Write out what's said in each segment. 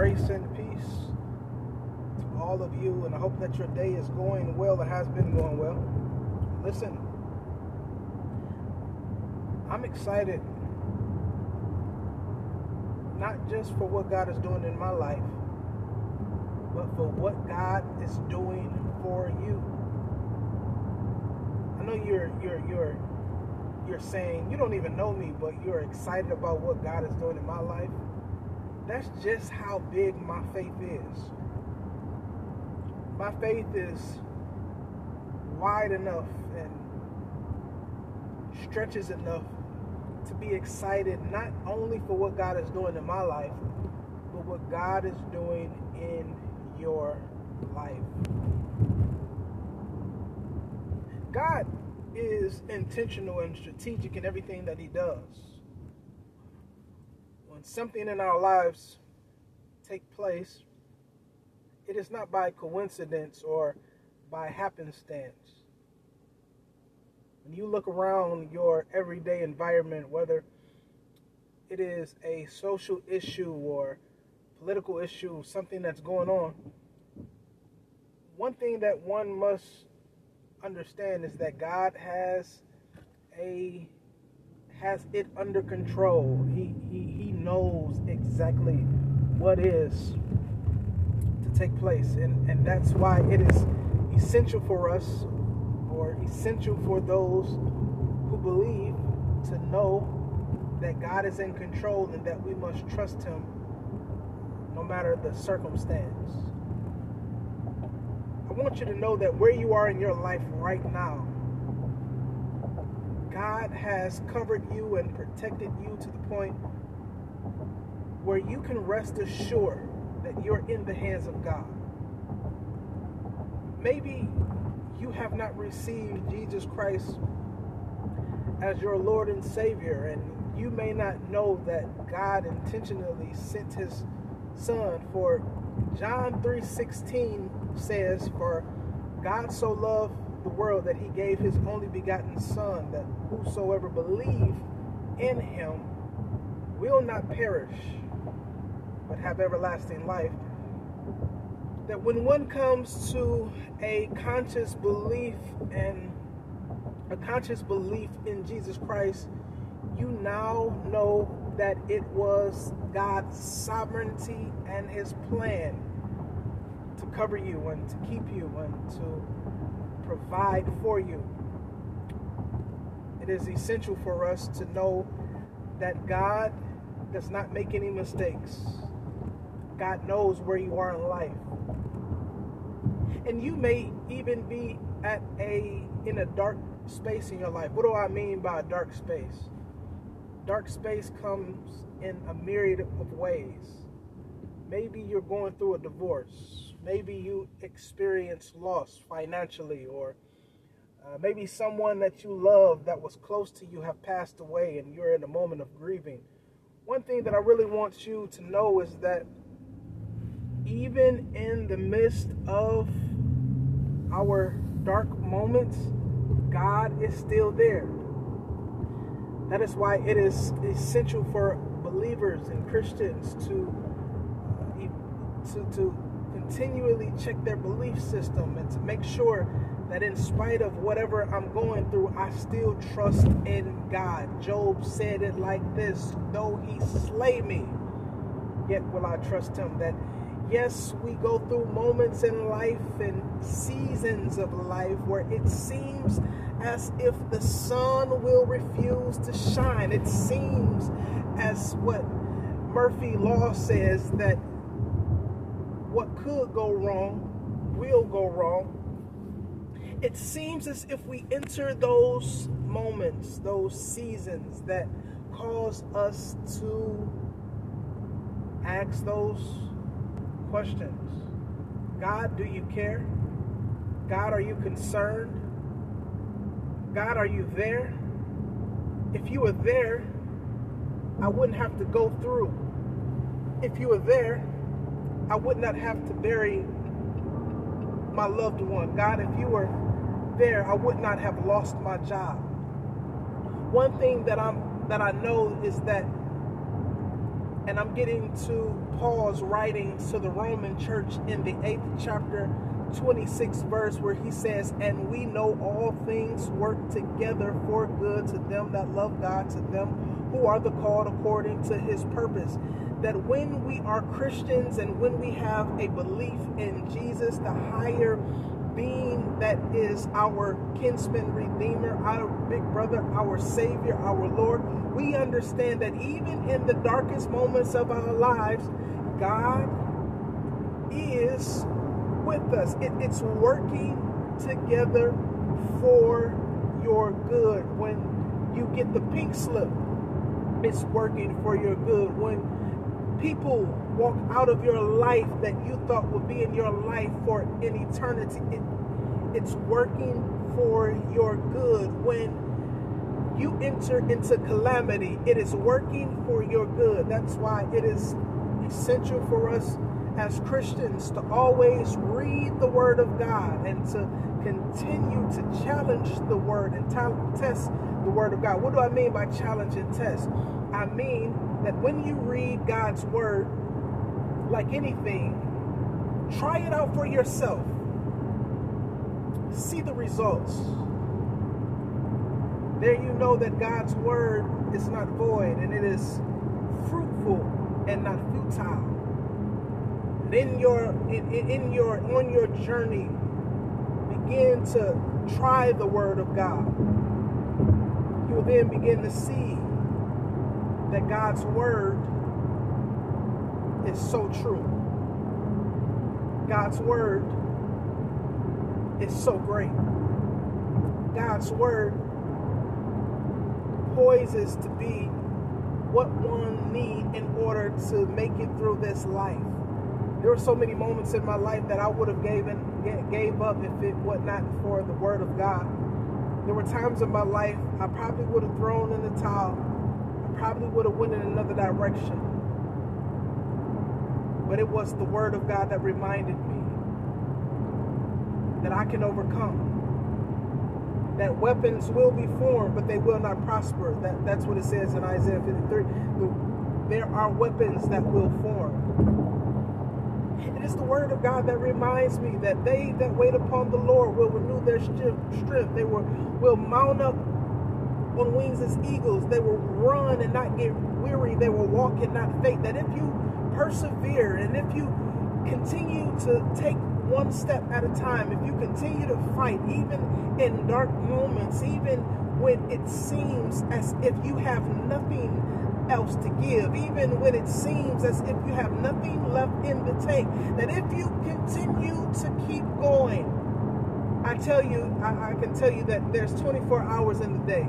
grace and peace to all of you, and I hope that your day is going well. It has been going well. Listen, I'm excited not just for what God is doing in my life, but for what God is doing for you. I know you're you're you're you're saying you don't even know me, but you're excited about what God is doing in my life. That's just how big my faith is. My faith is wide enough and stretches enough to be excited not only for what God is doing in my life, but what God is doing in your life. God is intentional and strategic in everything that He does when something in our lives take place, it is not by coincidence or by happenstance. When you look around your everyday environment, whether it is a social issue or political issue, something that's going on, one thing that one must understand is that God has a has it under control. He, knows exactly what is to take place. And, and that's why it is essential for us, or essential for those who believe, to know that God is in control and that we must trust Him no matter the circumstance. I want you to know that where you are in your life right now, God has covered you and protected you to the point where you can rest assured that you're in the hands of God. Maybe you have not received Jesus Christ as your Lord and Savior, and you may not know that God intentionally sent his son for John 3:16 says for God so loved the world that he gave his only begotten Son, that whosoever believe in him will not perish, but have everlasting life. That when one comes to a conscious belief and a conscious belief in Jesus Christ, you now know that it was God's sovereignty and his plan to cover you and to keep you and to provide for you. It is essential for us to know that God does not make any mistakes. God knows where you are in life. And you may even be at a in a dark space in your life. What do I mean by a dark space? Dark space comes in a myriad of ways. Maybe you're going through a divorce Maybe you experience loss financially, or uh, maybe someone that you love that was close to you have passed away and you're in a moment of grieving. One thing that I really want you to know is that even in the midst of our dark moments, God is still there. That is why it is essential for believers and Christians to uh, to, to continually check their belief system and to make sure that in spite of whatever I'm going through, I still trust in God. Job said it like this though he slay me, yet will I trust him. That yes, we go through moments in life and seasons of life where it seems as if the sun will refuse to shine. It seems as what Murphy Law says that what could go wrong will go wrong. It seems as if we enter those moments, those seasons that cause us to ask those questions. God, do you care? God, are you concerned? God, are you there? If you were there, I wouldn't have to go through. If you were there, I would not have to bury my loved one. God, if you were there, I would not have lost my job. One thing that I'm that I know is that And I'm getting to Paul's writings to the Roman church in the eighth chapter, 26th verse, where he says, And we know all things work together for good to them that love God, to them who are the called according to his purpose. That when we are Christians and when we have a belief in Jesus, the higher that is our kinsman redeemer, our big brother, our savior, our Lord, we understand that even in the darkest moments of our lives, God is with us. It, it's working together for your good. When you get the pink slip, it's working for your good. When people walk out of your life that you thought would be in your life for an eternity, it, it's working for your good. When you enter into calamity, it is working for your good. That's why it is essential for us as Christians to always read the Word of God and to continue to challenge the Word and test the Word of God. What do I mean by challenge and test? I mean that when you read God's Word, like anything, try it out for yourself. See the results. There you know that God's Word is not void and it is fruitful and not futile. And in your in, in your on your journey, begin to try the Word of God you will then begin to see that God's word is so true. God's word is so great. God's word poises to be what one need in order to make it through this life. There were so many moments in my life that I would have given gave up if it were not for the word of God. There were times in my life I probably would have thrown in the towel. I probably would have went in another direction. But it was the word of God that reminded me that I can overcome. That weapons will be formed, but they will not prosper. That, that's what it says in Isaiah 53. The, there are weapons that will form it is the word of God that reminds me that they that wait upon the Lord will renew their strength. They will, will mount up on wings as eagles. They will run and not get weary. They will walk and not faint. That if you persevere and if you continue to take one step at a time, if you continue to fight, even in dark moments, even when it seems as if you have nothing else to give, even when it seems as if you have nothing left in the tank. That if you continue to keep going, I tell you, I, I can tell you that there's 24 hours in the day.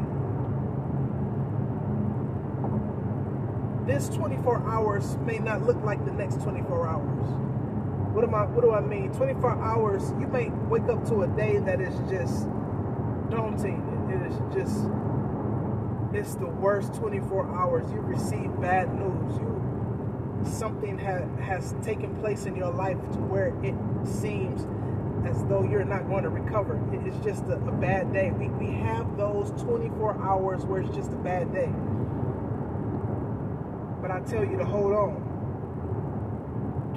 This 24 hours may not look like the next 24 hours. What am I what do I mean? 24 hours, you may wake up to a day that is just daunting. It is just it's the worst 24 hours. You receive bad news. You something ha- has taken place in your life to where it seems as though you're not going to recover. It's just a, a bad day. We, we have those 24 hours where it's just a bad day. But I tell you to hold on.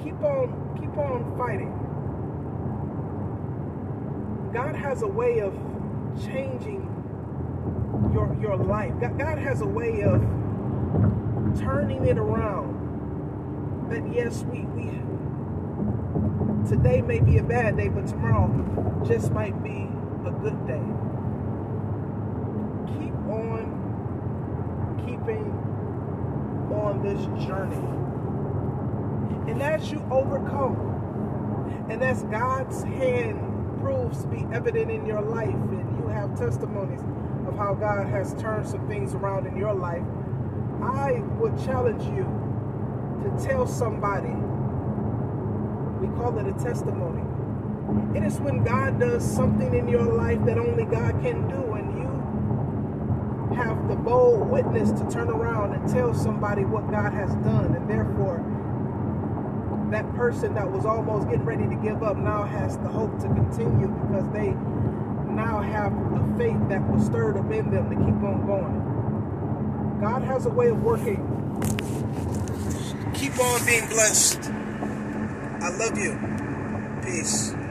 Keep on, keep on fighting. God has a way of changing your your life. God, has a way of turning it around. That yes, we we today may be a bad day, but tomorrow just might be a good day. Keep on keeping on this journey. And as you overcome, and as God's hand proves to be evident in your life, and you have testimonies of how God has turned some things around in your life, I would challenge you to tell somebody. We call it a testimony. It is when God does something in your life that only God can do, and you have the bold witness to turn around and tell somebody what God has done, and therefore that person that was almost getting ready to give up now has the hope to continue because they now have a faith that was stirred up in them to keep on going. God has a way of working Keep on being blessed. I love you. Peace.